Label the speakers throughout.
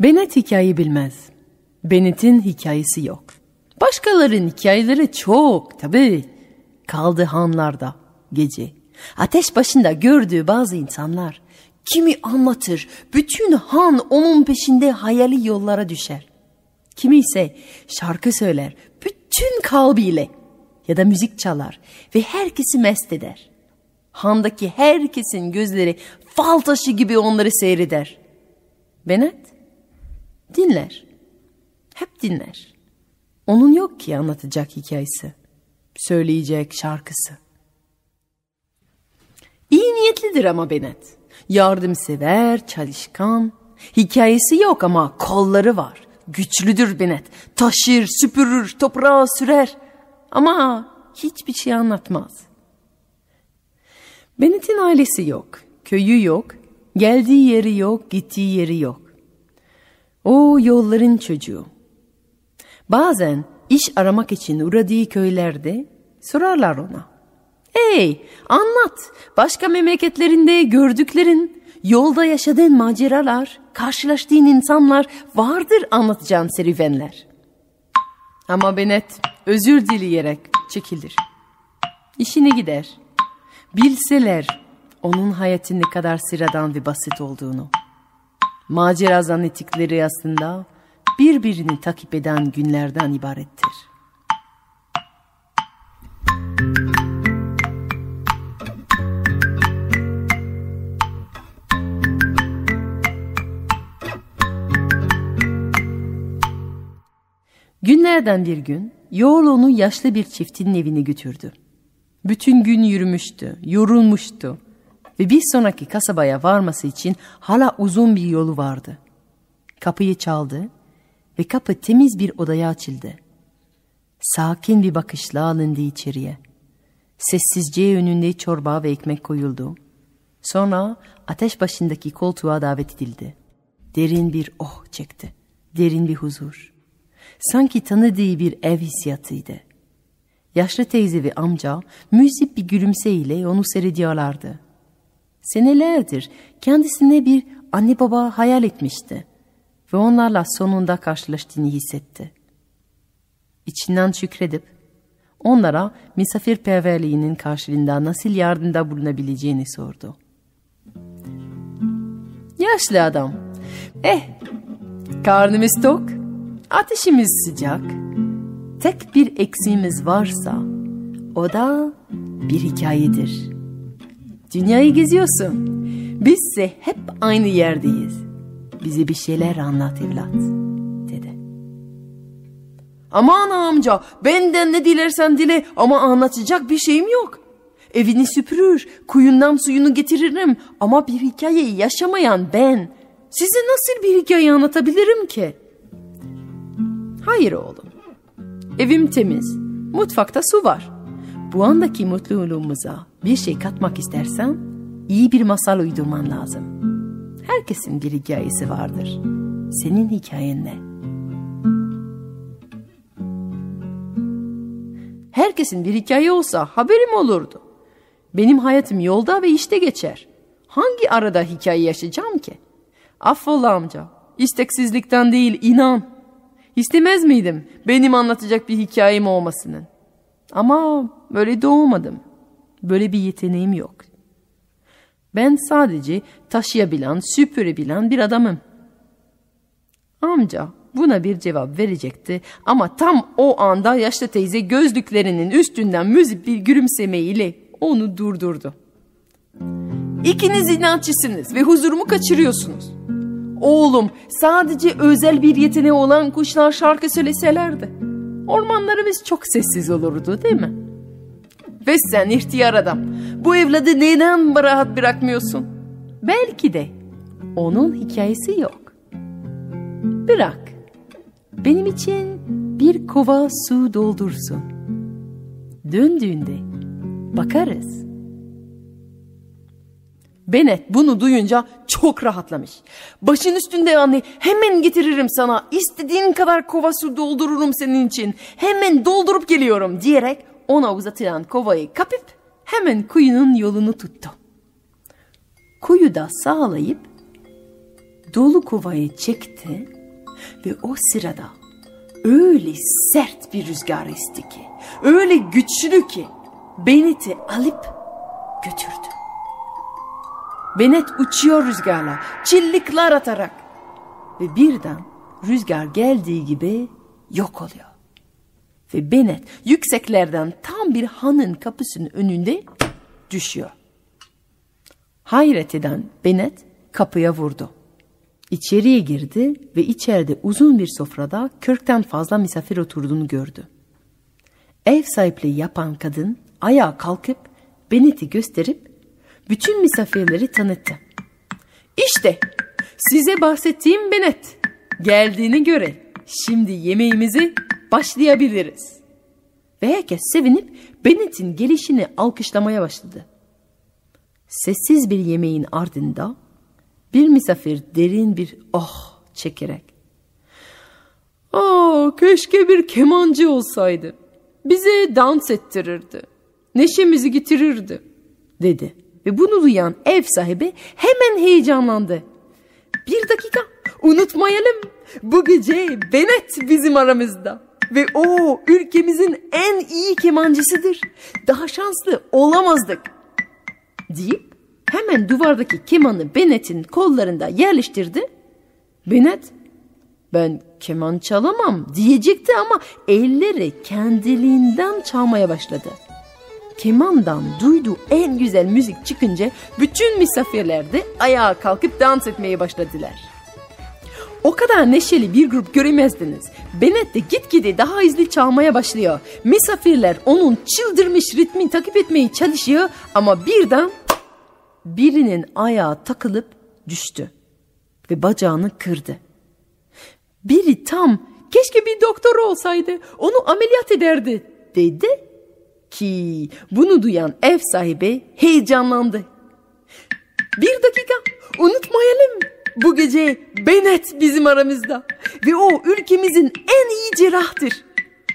Speaker 1: Benet hikaye bilmez. Benet'in hikayesi yok. Başkalarının hikayeleri çok tabii. Kaldı hanlarda gece. Ateş başında gördüğü bazı insanlar. Kimi anlatır, bütün han onun peşinde hayali yollara düşer. Kimi ise şarkı söyler, bütün kalbiyle ya da müzik çalar ve herkesi mest eder. Handaki herkesin gözleri fal taşı gibi onları seyreder. Benet dinler. Hep dinler. Onun yok ki anlatacak hikayesi. Söyleyecek şarkısı. İyi niyetlidir ama Benet. Yardımsever, çalışkan. Hikayesi yok ama kolları var. Güçlüdür Benet. Taşır, süpürür, toprağa sürer. Ama hiçbir şey anlatmaz. Benet'in ailesi yok. Köyü yok. Geldiği yeri yok, gittiği yeri yok. O yolların çocuğu. Bazen iş aramak için uğradığı köylerde sorarlar ona. Hey anlat başka memleketlerinde gördüklerin, yolda yaşadığın maceralar, karşılaştığın insanlar vardır anlatacağın serüvenler. Ama Benet özür dileyerek çekilir. İşine gider. Bilseler onun hayatın ne kadar sıradan ve basit olduğunu. Macera zannettikleri aslında birbirini takip eden günlerden ibarettir. Günlerden bir gün yol onu yaşlı bir çiftin evine götürdü. Bütün gün yürümüştü, yorulmuştu ve bir sonraki kasabaya varması için hala uzun bir yolu vardı. Kapıyı çaldı ve kapı temiz bir odaya açıldı. Sakin bir bakışla alındı içeriye. Sessizce önünde çorba ve ekmek koyuldu. Sonra ateş başındaki koltuğa davet edildi. Derin bir oh çekti. Derin bir huzur. Sanki tanıdığı bir ev hissiyatıydı. Yaşlı teyze ve amca müzik bir gülümseyle onu seyrediyorlardı. Senelerdir kendisine bir anne baba hayal etmişti ve onlarla sonunda karşılaştığını hissetti. İçinden şükredip onlara misafirperverliğinin karşılığında nasıl yardımda bulunabileceğini sordu. Yaşlı adam, eh karnımız tok, ateşimiz sıcak, tek bir eksiğimiz varsa o da bir hikayedir. Dünyayı geziyorsun, bizse hep aynı yerdeyiz bize bir şeyler anlat evlat dedi. Aman amca benden ne dilersen dile ama anlatacak bir şeyim yok. Evini süpürür, kuyundan suyunu getiririm ama bir hikayeyi yaşamayan ben size nasıl bir hikaye anlatabilirim ki? Hayır oğlum. Evim temiz, mutfakta su var. Bu andaki mutluluğumuza bir şey katmak istersen iyi bir masal uydurman lazım.'' Herkesin bir hikayesi vardır. Senin hikayen ne? Herkesin bir hikaye olsa haberim olurdu. Benim hayatım yolda ve işte geçer. Hangi arada hikaye yaşayacağım ki? Affola amca. İsteksizlikten değil inan. İstemez miydim benim anlatacak bir hikayem olmasının? Ama böyle doğmadım. Böyle bir yeteneğim yok. Ben sadece taşıyabilen, süpürebilen bir adamım. Amca buna bir cevap verecekti ama tam o anda yaşlı teyze gözlüklerinin üstünden müzik bir gülümsemeyle onu durdurdu. İkiniz inatçısınız ve huzurumu kaçırıyorsunuz. Oğlum sadece özel bir yeteneği olan kuşlar şarkı söyleselerdi. Ormanlarımız çok sessiz olurdu değil mi? Ve sen ihtiyar adam bu evladı neden rahat bırakmıyorsun? Belki de onun hikayesi yok. Bırak. Benim için bir kova su doldursun. Döndüğünde bakarız. Benet bunu duyunca çok rahatlamış. Başın üstünde anne hemen getiririm sana. İstediğin kadar kova su doldururum senin için. Hemen doldurup geliyorum diyerek ona uzatılan kovayı kapıp hemen kuyunun yolunu tuttu. Kuyuda sağlayıp dolu kovayı çekti ve o sırada öyle sert bir rüzgar esti ki, öyle güçlü ki Benet'i alıp götürdü. Benet uçuyor rüzgarla, çillikler atarak ve birden rüzgar geldiği gibi yok oluyor. Ve Benet yükseklerden tam bir hanın kapısının önünde düşüyor. Hayret eden Benet kapıya vurdu. İçeriye girdi ve içeride uzun bir sofrada kırktan fazla misafir oturduğunu gördü. Ev sahipliği yapan kadın ayağa kalkıp Benet'i gösterip bütün misafirleri tanıttı. İşte size bahsettiğim Benet geldiğini göre şimdi yemeğimizi başlayabiliriz. Ve herkes sevinip Bennett'in gelişini alkışlamaya başladı. Sessiz bir yemeğin ardında bir misafir derin bir oh çekerek Aa, keşke bir kemancı olsaydı. Bize dans ettirirdi. Neşemizi getirirdi. Dedi. Ve bunu duyan ev sahibi hemen heyecanlandı. Bir dakika unutmayalım. Bu gece Benet bizim aramızda. Ve o ülkemizin en iyi kemancısıdır. Daha şanslı olamazdık. Deyip hemen duvardaki kemanı Benet'in kollarında yerleştirdi. Benet ben keman çalamam diyecekti ama elleri kendiliğinden çalmaya başladı. Kemandan duyduğu en güzel müzik çıkınca bütün misafirler de ayağa kalkıp dans etmeye başladılar. O kadar neşeli bir grup göremezdiniz. Benet de gitgide daha hızlı çalmaya başlıyor. Misafirler onun çıldırmış ritmini takip etmeye çalışıyor ama birden birinin ayağı takılıp düştü ve bacağını kırdı. Biri tam keşke bir doktor olsaydı onu ameliyat ederdi dedi ki bunu duyan ev sahibi heyecanlandı. Bir dakika unutmayalım bu gece Benet bizim aramızda ve o ülkemizin en iyi cerrahtır.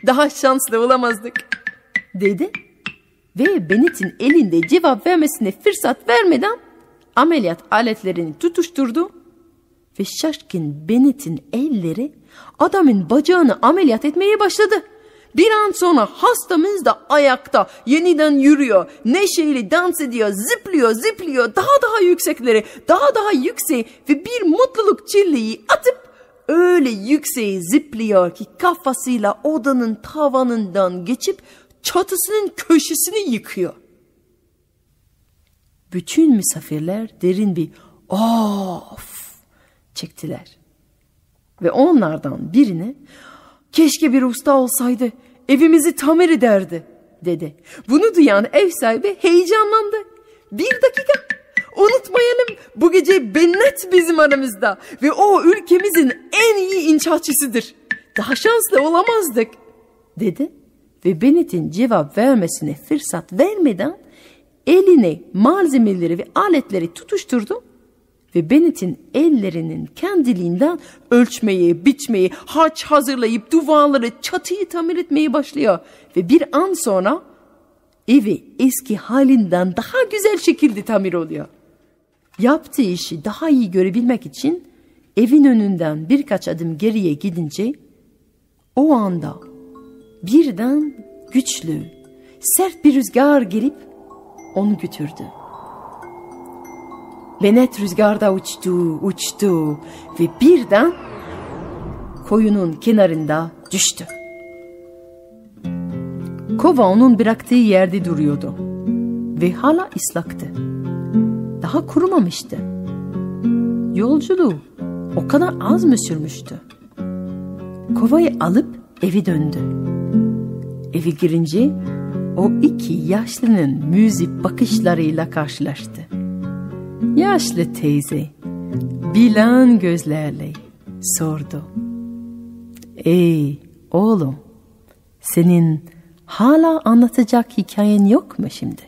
Speaker 1: Daha şanslı olamazdık dedi ve Bennett'in elinde cevap vermesine fırsat vermeden ameliyat aletlerini tutuşturdu ve şaşkın Bennett'in elleri adamın bacağını ameliyat etmeye başladı. Bir an sonra hastamız da ayakta yeniden yürüyor. Neşeyle dans ediyor, zıplıyor, zıplıyor. Daha daha yüksekleri, daha daha yükseğe ve bir mutluluk çilleği atıp öyle yükseğe zıplıyor ki kafasıyla odanın tavanından geçip çatısının köşesini yıkıyor. Bütün misafirler derin bir of çektiler. Ve onlardan birini keşke bir usta olsaydı evimizi tamir ederdi dedi. Bunu duyan ev sahibi heyecanlandı. Bir dakika unutmayalım bu gece Bennet bizim aramızda ve o ülkemizin en iyi inşaatçısıdır. Daha şanslı olamazdık dedi ve Bennett'in cevap vermesine fırsat vermeden eline malzemeleri ve aletleri tutuşturdu ve Bennett'in ellerinin kendiliğinden ölçmeyi, biçmeyi, harç hazırlayıp duvarları, çatıyı tamir etmeye başlıyor. Ve bir an sonra evi eski halinden daha güzel şekilde tamir oluyor. Yaptığı işi daha iyi görebilmek için evin önünden birkaç adım geriye gidince o anda birden güçlü, sert bir rüzgar gelip onu götürdü. Benet rüzgarda uçtu, uçtu ve birden koyunun kenarında düştü. Kova onun bıraktığı yerde duruyordu ve hala ıslaktı. Daha kurumamıştı. Yolculuğu o kadar az mı sürmüştü? Kovayı alıp evi döndü. Evi girince o iki yaşlının müzik bakışlarıyla karşılaştı. Yaşlı teyze bilen gözlerle sordu. Ey oğlum senin hala anlatacak hikayen yok mu şimdi?